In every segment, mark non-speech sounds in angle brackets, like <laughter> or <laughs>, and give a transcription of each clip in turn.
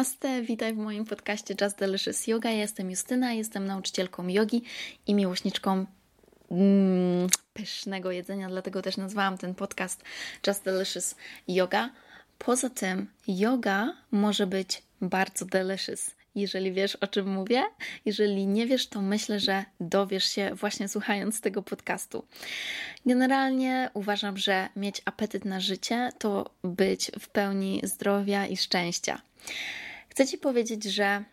Namaste, witaj w moim podcaście Just Delicious Yoga. Ja jestem Justyna, jestem nauczycielką jogi i miłośniczką mm, pysznego jedzenia, dlatego też nazwałam ten podcast Just Delicious Yoga. Poza tym, yoga może być bardzo delicious. Jeżeli wiesz, o czym mówię, jeżeli nie wiesz, to myślę, że dowiesz się właśnie słuchając tego podcastu. Generalnie uważam, że mieć apetyt na życie to być w pełni zdrowia i szczęścia. Chcę Ci powiedzieć, że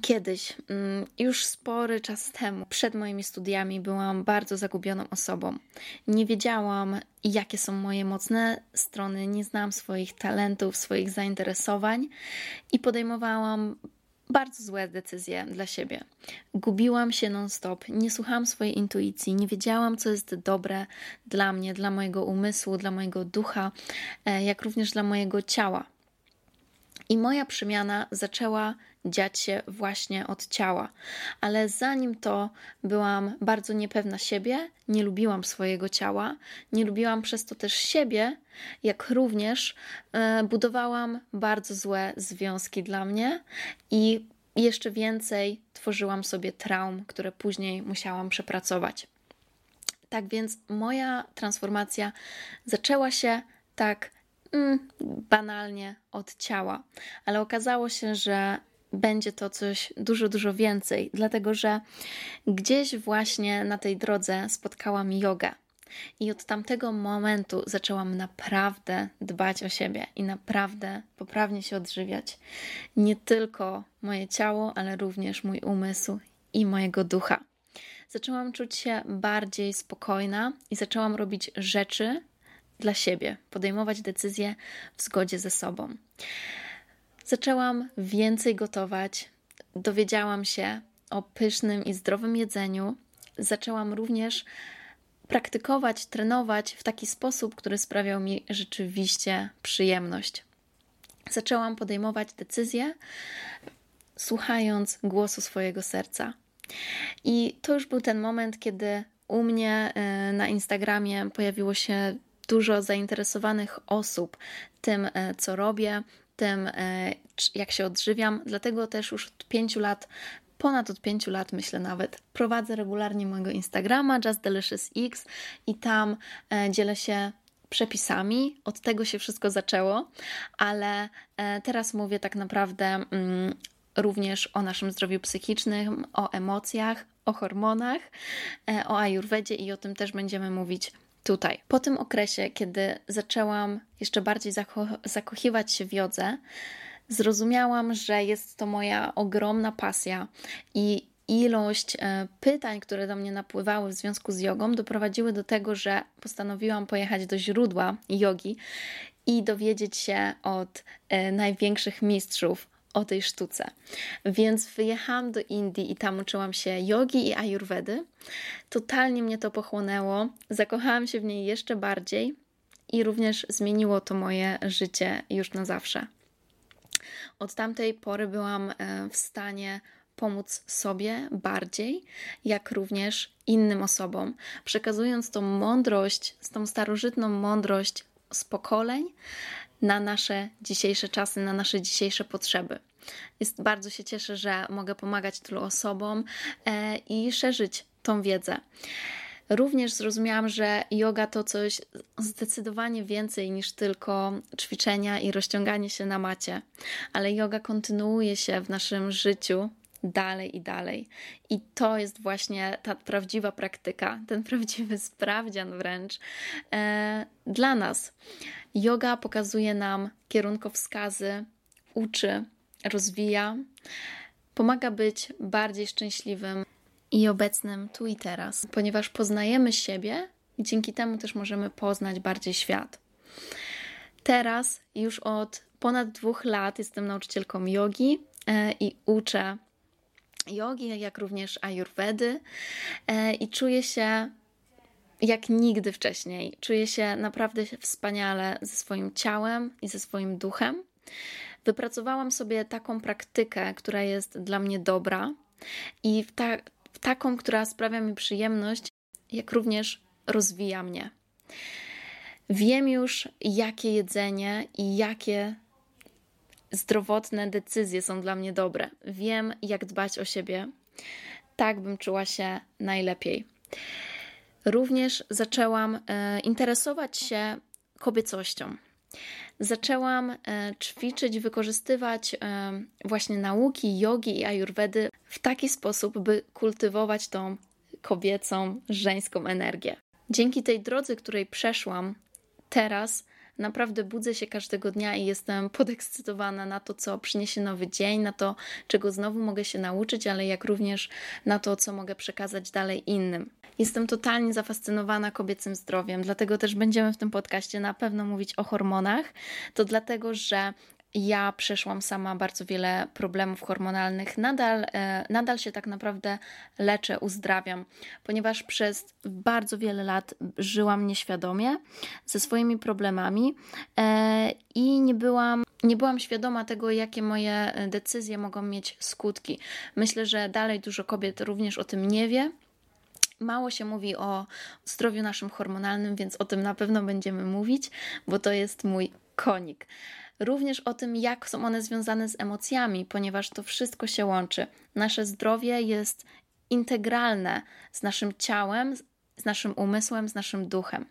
Kiedyś, mm, już spory czas temu, przed moimi studiami, byłam bardzo zagubioną osobą. Nie wiedziałam, jakie są moje mocne strony, nie znałam swoich talentów, swoich zainteresowań i podejmowałam bardzo złe decyzje dla siebie. Gubiłam się non-stop, nie słuchałam swojej intuicji, nie wiedziałam, co jest dobre dla mnie, dla mojego umysłu, dla mojego ducha, e, jak również dla mojego ciała. I moja przemiana zaczęła dziać się właśnie od ciała. Ale zanim to byłam bardzo niepewna siebie, nie lubiłam swojego ciała, nie lubiłam przez to też siebie, jak również e, budowałam bardzo złe związki dla mnie i jeszcze więcej tworzyłam sobie traum, które później musiałam przepracować. Tak więc moja transformacja zaczęła się tak mm, banalnie od ciała, ale okazało się, że będzie to coś dużo, dużo więcej, dlatego że gdzieś właśnie na tej drodze spotkałam jogę. I od tamtego momentu zaczęłam naprawdę dbać o siebie i naprawdę poprawnie się odżywiać. Nie tylko moje ciało, ale również mój umysł i mojego ducha. Zaczęłam czuć się bardziej spokojna i zaczęłam robić rzeczy dla siebie, podejmować decyzje w zgodzie ze sobą. Zaczęłam więcej gotować, dowiedziałam się o pysznym i zdrowym jedzeniu. Zaczęłam również praktykować, trenować w taki sposób, który sprawiał mi rzeczywiście przyjemność. Zaczęłam podejmować decyzje, słuchając głosu swojego serca. I to już był ten moment, kiedy u mnie e, na Instagramie pojawiło się dużo zainteresowanych osób tym, e, co robię, tym, e, jak się odżywiam. Dlatego też już od pięciu lat ponad od pięciu lat, myślę nawet, prowadzę regularnie mojego Instagrama Just Delicious X i tam e, dzielę się przepisami. Od tego się wszystko zaczęło, ale teraz mówię tak naprawdę mm, również o naszym zdrowiu psychicznym, o emocjach, o hormonach, o ajurwedzie i o tym też będziemy mówić tutaj. Po tym okresie, kiedy zaczęłam jeszcze bardziej zako zakochiwać się w jodze, zrozumiałam, że jest to moja ogromna pasja i ilość e, pytań, które do mnie napływały w związku z jogą, doprowadziły do tego, że postanowiłam pojechać do źródła jogi i dowiedzieć się od e, największych mistrzów o tej sztuce. Więc wyjechałam do Indii i tam uczyłam się jogi i ayurvedy. Totalnie mnie to pochłonęło, zakochałam się w niej jeszcze bardziej i również zmieniło to moje życie już na zawsze. Od tamtej pory byłam e, w stanie pomóc sobie bardziej, jak również innym osobom, przekazując tą mądrość, tą starożytną mądrość z pokoleń na nasze dzisiejsze czasy, na nasze dzisiejsze potrzeby. Jest, bardzo się cieszę, że mogę pomagać tylu osobom e, i szerzyć tą wiedzę. Również zrozumiałam, że yoga to coś zdecydowanie więcej niż tylko ćwiczenia i rozciąganie się na macie, ale yoga kontynuuje się w naszym życiu dalej i dalej. I to jest właśnie ta prawdziwa praktyka, ten <laughs> prawdziwy sprawdzian wręcz e, dla nas. Yoga pokazuje nam kierunkowskazy, uczy, rozwija, pomaga być bardziej szczęśliwym i obecnym tu i teraz, ponieważ poznajemy siebie i dzięki temu też możemy poznać bardziej świat. Teraz już od ponad dwóch lat jestem nauczycielką jogi e, i uczę jogi, jak również ayurvedy e, i czuję się jak nigdy wcześniej. Czuję się naprawdę wspaniale ze swoim ciałem i ze swoim duchem. Wypracowałam sobie taką praktykę, która jest dla mnie dobra i w, ta, w taką, która sprawia mi przyjemność, jak również rozwija mnie. Wiem już, jakie jedzenie i jakie zdrowotne decyzje są dla mnie dobre. Wiem, jak dbać o siebie. Tak bym czuła się najlepiej. Również zaczęłam e, interesować się kobiecością. Zaczęłam e, ćwiczyć, wykorzystywać e, właśnie nauki jogi i ayurvedy w taki sposób, by kultywować tą kobiecą, żeńską energię. Dzięki tej drodze, której przeszłam, teraz naprawdę budzę się każdego dnia i jestem podekscytowana na to, co przyniesie nowy dzień, na to, czego znowu mogę się nauczyć, ale jak również na to, co mogę przekazać dalej innym. Jestem totalnie zafascynowana kobiecym zdrowiem, dlatego też będziemy w tym podcaście na pewno mówić o hormonach. To dlatego, że ja przeszłam sama bardzo wiele problemów hormonalnych. Nadal, e, nadal się tak naprawdę leczę, uzdrawiam, ponieważ przez bardzo wiele lat żyłam nieświadomie ze swoimi problemami e, i nie byłam, nie byłam świadoma tego, jakie moje decyzje mogą mieć skutki. Myślę, że dalej dużo kobiet również o tym nie wie. Mało się mówi o zdrowiu naszym hormonalnym, więc o tym na pewno będziemy mówić, bo to jest mój konik również o tym, jak są one związane z emocjami, ponieważ to wszystko się łączy. Nasze zdrowie jest integralne z naszym ciałem, z naszym umysłem, z naszym duchem.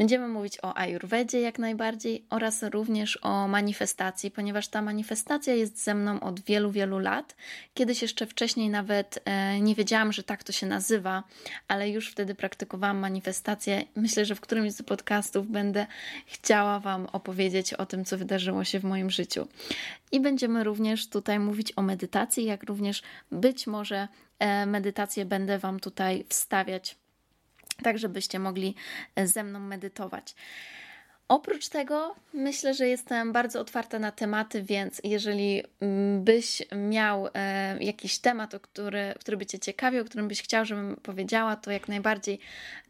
Będziemy mówić o ayurvedzie jak najbardziej oraz również o manifestacji, ponieważ ta manifestacja jest ze mną od wielu, wielu lat. Kiedyś jeszcze wcześniej nawet e, nie wiedziałam, że tak to się nazywa, ale już wtedy praktykowałam manifestację. Myślę, że w którymś z podcastów będę chciała Wam opowiedzieć o tym, co wydarzyło się w moim życiu. I będziemy również tutaj mówić o medytacji, jak również być może e, medytację będę Wam tutaj wstawiać tak żebyście mogli e, ze mną medytować. Oprócz tego myślę, że jestem bardzo otwarta na tematy, więc jeżeli mm, byś miał e, jakiś temat, o który, który by Cię ciekawił, o którym byś chciał, żebym powiedziała, to jak najbardziej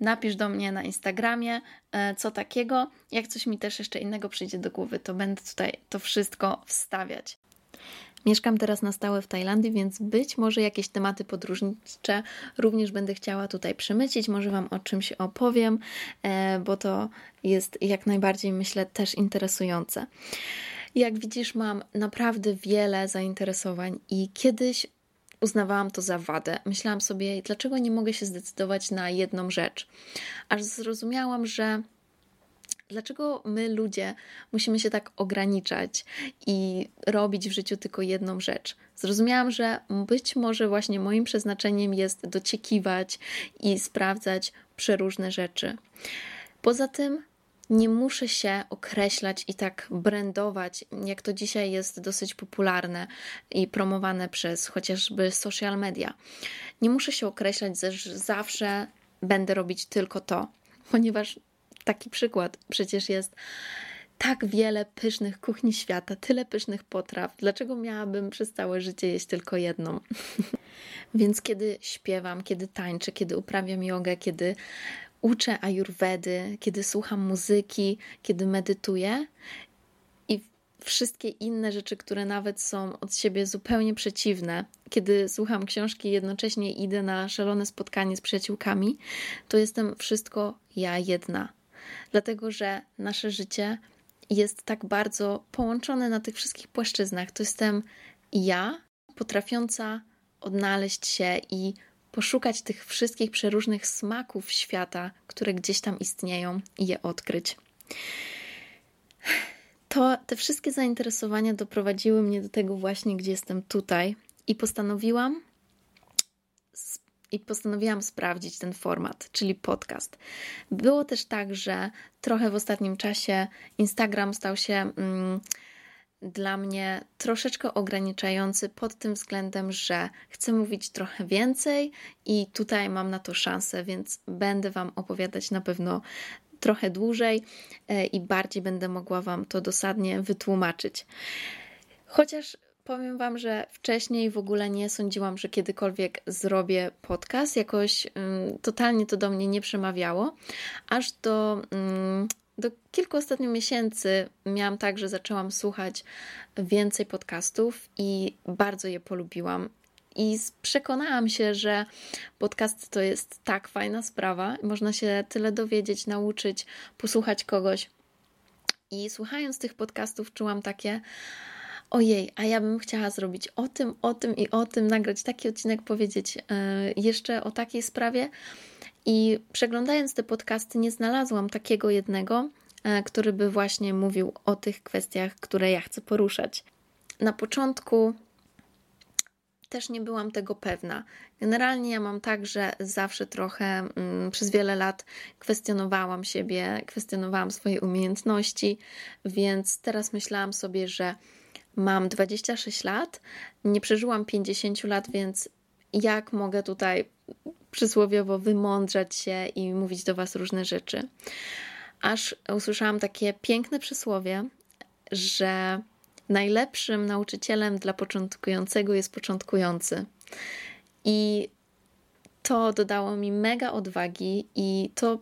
napisz do mnie na Instagramie, e, co takiego. Jak coś mi też jeszcze innego przyjdzie do głowy, to będę tutaj to wszystko wstawiać. Mieszkam teraz na stałe w Tajlandii, więc być może jakieś tematy podróżnicze również będę chciała tutaj przemycić. Może Wam o czymś opowiem, e, bo to jest jak najbardziej, myślę, też interesujące. Jak widzisz, mam naprawdę wiele zainteresowań i kiedyś uznawałam to za wadę. Myślałam sobie, dlaczego nie mogę się zdecydować na jedną rzecz. Aż zrozumiałam, że Dlaczego my, ludzie, musimy się tak ograniczać i robić w życiu tylko jedną rzecz? Zrozumiałam, że być może właśnie moim przeznaczeniem jest dociekiwać i sprawdzać przeróżne rzeczy. Poza tym nie muszę się określać i tak brandować, jak to dzisiaj jest dosyć popularne i promowane przez chociażby social media. Nie muszę się określać, że zawsze będę robić tylko to, ponieważ taki przykład. Przecież jest tak wiele pysznych kuchni świata, tyle pysznych potraw. Dlaczego miałabym przez całe życie jeść tylko jedną? <laughs> Więc kiedy śpiewam, kiedy tańczę, kiedy uprawiam jogę, kiedy uczę ajurwedy, kiedy słucham muzyki, kiedy medytuję i wszystkie inne rzeczy, które nawet są od siebie zupełnie przeciwne, kiedy słucham książki jednocześnie idę na szalone spotkanie z przyjaciółkami, to jestem wszystko ja jedna dlatego że nasze życie jest tak bardzo połączone na tych wszystkich płaszczyznach. To jestem ja, potrafiąca odnaleźć się i poszukać tych wszystkich przeróżnych smaków świata, które gdzieś tam istnieją i je odkryć. To te wszystkie zainteresowania doprowadziły mnie do tego właśnie, gdzie jestem tutaj i postanowiłam i postanowiłam sprawdzić ten format, czyli podcast. Było też tak, że trochę w ostatnim czasie Instagram stał się mm, dla mnie troszeczkę ograniczający pod tym względem, że chcę mówić trochę więcej i tutaj mam na to szansę, więc będę Wam opowiadać na pewno trochę dłużej e, i bardziej będę mogła Wam to dosadnie wytłumaczyć. Chociaż Powiem Wam, że wcześniej w ogóle nie sądziłam, że kiedykolwiek zrobię podcast. Jakoś um, totalnie to do mnie nie przemawiało. Aż do, um, do kilku ostatnich miesięcy miałam tak, że zaczęłam słuchać więcej podcastów i bardzo je polubiłam. I przekonałam się, że podcast to jest tak fajna sprawa. Można się tyle dowiedzieć, nauczyć, posłuchać kogoś. I słuchając tych podcastów, czułam takie ojej, a ja bym chciała zrobić o tym, o tym i o tym, nagrać taki odcinek, powiedzieć yy, jeszcze o takiej sprawie. I przeglądając te podcasty, nie znalazłam takiego jednego, yy, który by właśnie mówił o tych kwestiach, które ja chcę poruszać. Na początku też nie byłam tego pewna. Generalnie ja mam tak, że zawsze trochę mm, przez wiele lat kwestionowałam siebie, kwestionowałam swoje umiejętności, więc teraz myślałam sobie, że mam 26 lat, nie przeżyłam 50 lat, więc jak mogę tutaj przysłowiowo wymądrzać się i mówić do Was różne rzeczy. Aż usłyszałam takie piękne przysłowie, że najlepszym nauczycielem dla początkującego jest początkujący. I to dodało mi mega odwagi i to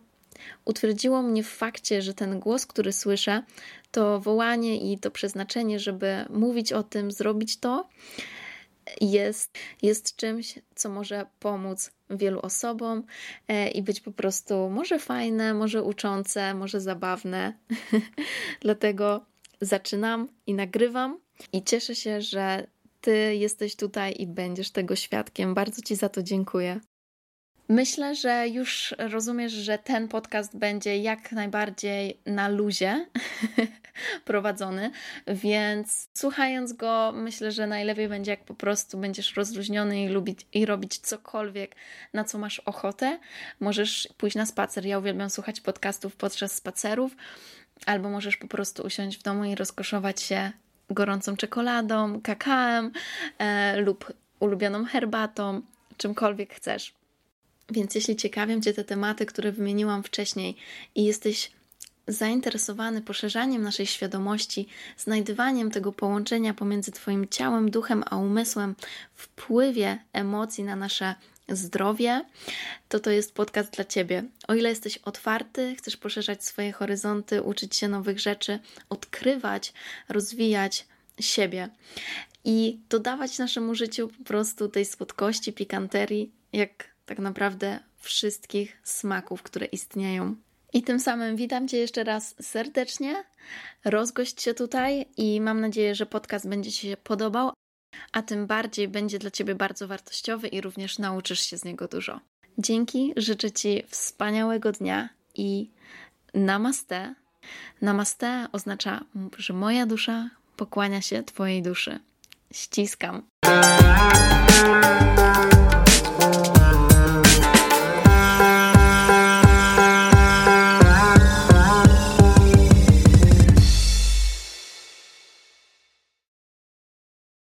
utwierdziło mnie w fakcie, że ten głos, który słyszę, to wołanie i to przeznaczenie, żeby mówić o tym, zrobić to, jest, jest czymś, co może pomóc wielu osobom e, i być po prostu może fajne, może uczące, może zabawne. <laughs> Dlatego zaczynam i nagrywam i cieszę się, że Ty jesteś tutaj i będziesz tego świadkiem. Bardzo Ci za to dziękuję. Myślę, że już rozumiesz, że ten podcast będzie jak najbardziej na luzie <laughs> prowadzony, więc słuchając go, myślę, że najlepiej będzie, jak po prostu będziesz rozluźniony i lubić i robić cokolwiek, na co masz ochotę. Możesz pójść na spacer. Ja uwielbiam słuchać podcastów podczas spacerów albo możesz po prostu usiąść w domu i rozkoszować się gorącą czekoladą, kakałem e, lub ulubioną herbatą, czymkolwiek chcesz. Więc jeśli ciekawią Cię te tematy, które wymieniłam wcześniej i jesteś zainteresowany poszerzaniem naszej świadomości, znajdywaniem tego połączenia pomiędzy Twoim ciałem, duchem a umysłem, wpływie emocji na nasze zdrowie, to to jest podcast dla Ciebie. O ile jesteś otwarty, chcesz poszerzać swoje horyzonty, uczyć się nowych rzeczy, odkrywać, rozwijać siebie i dodawać naszemu życiu po prostu tej słodkości, pikanterii, jak tak naprawdę wszystkich smaków, które istnieją. I tym samym witam Cię jeszcze raz serdecznie. Rozgość się tutaj i mam nadzieję, że podcast będzie Ci się podobał, a tym bardziej będzie dla Ciebie bardzo wartościowy i również nauczysz się z niego dużo. Dzięki, życzę Ci wspaniałego dnia i namaste. Namaste oznacza, że moja dusza pokłania się Twojej duszy. Ściskam.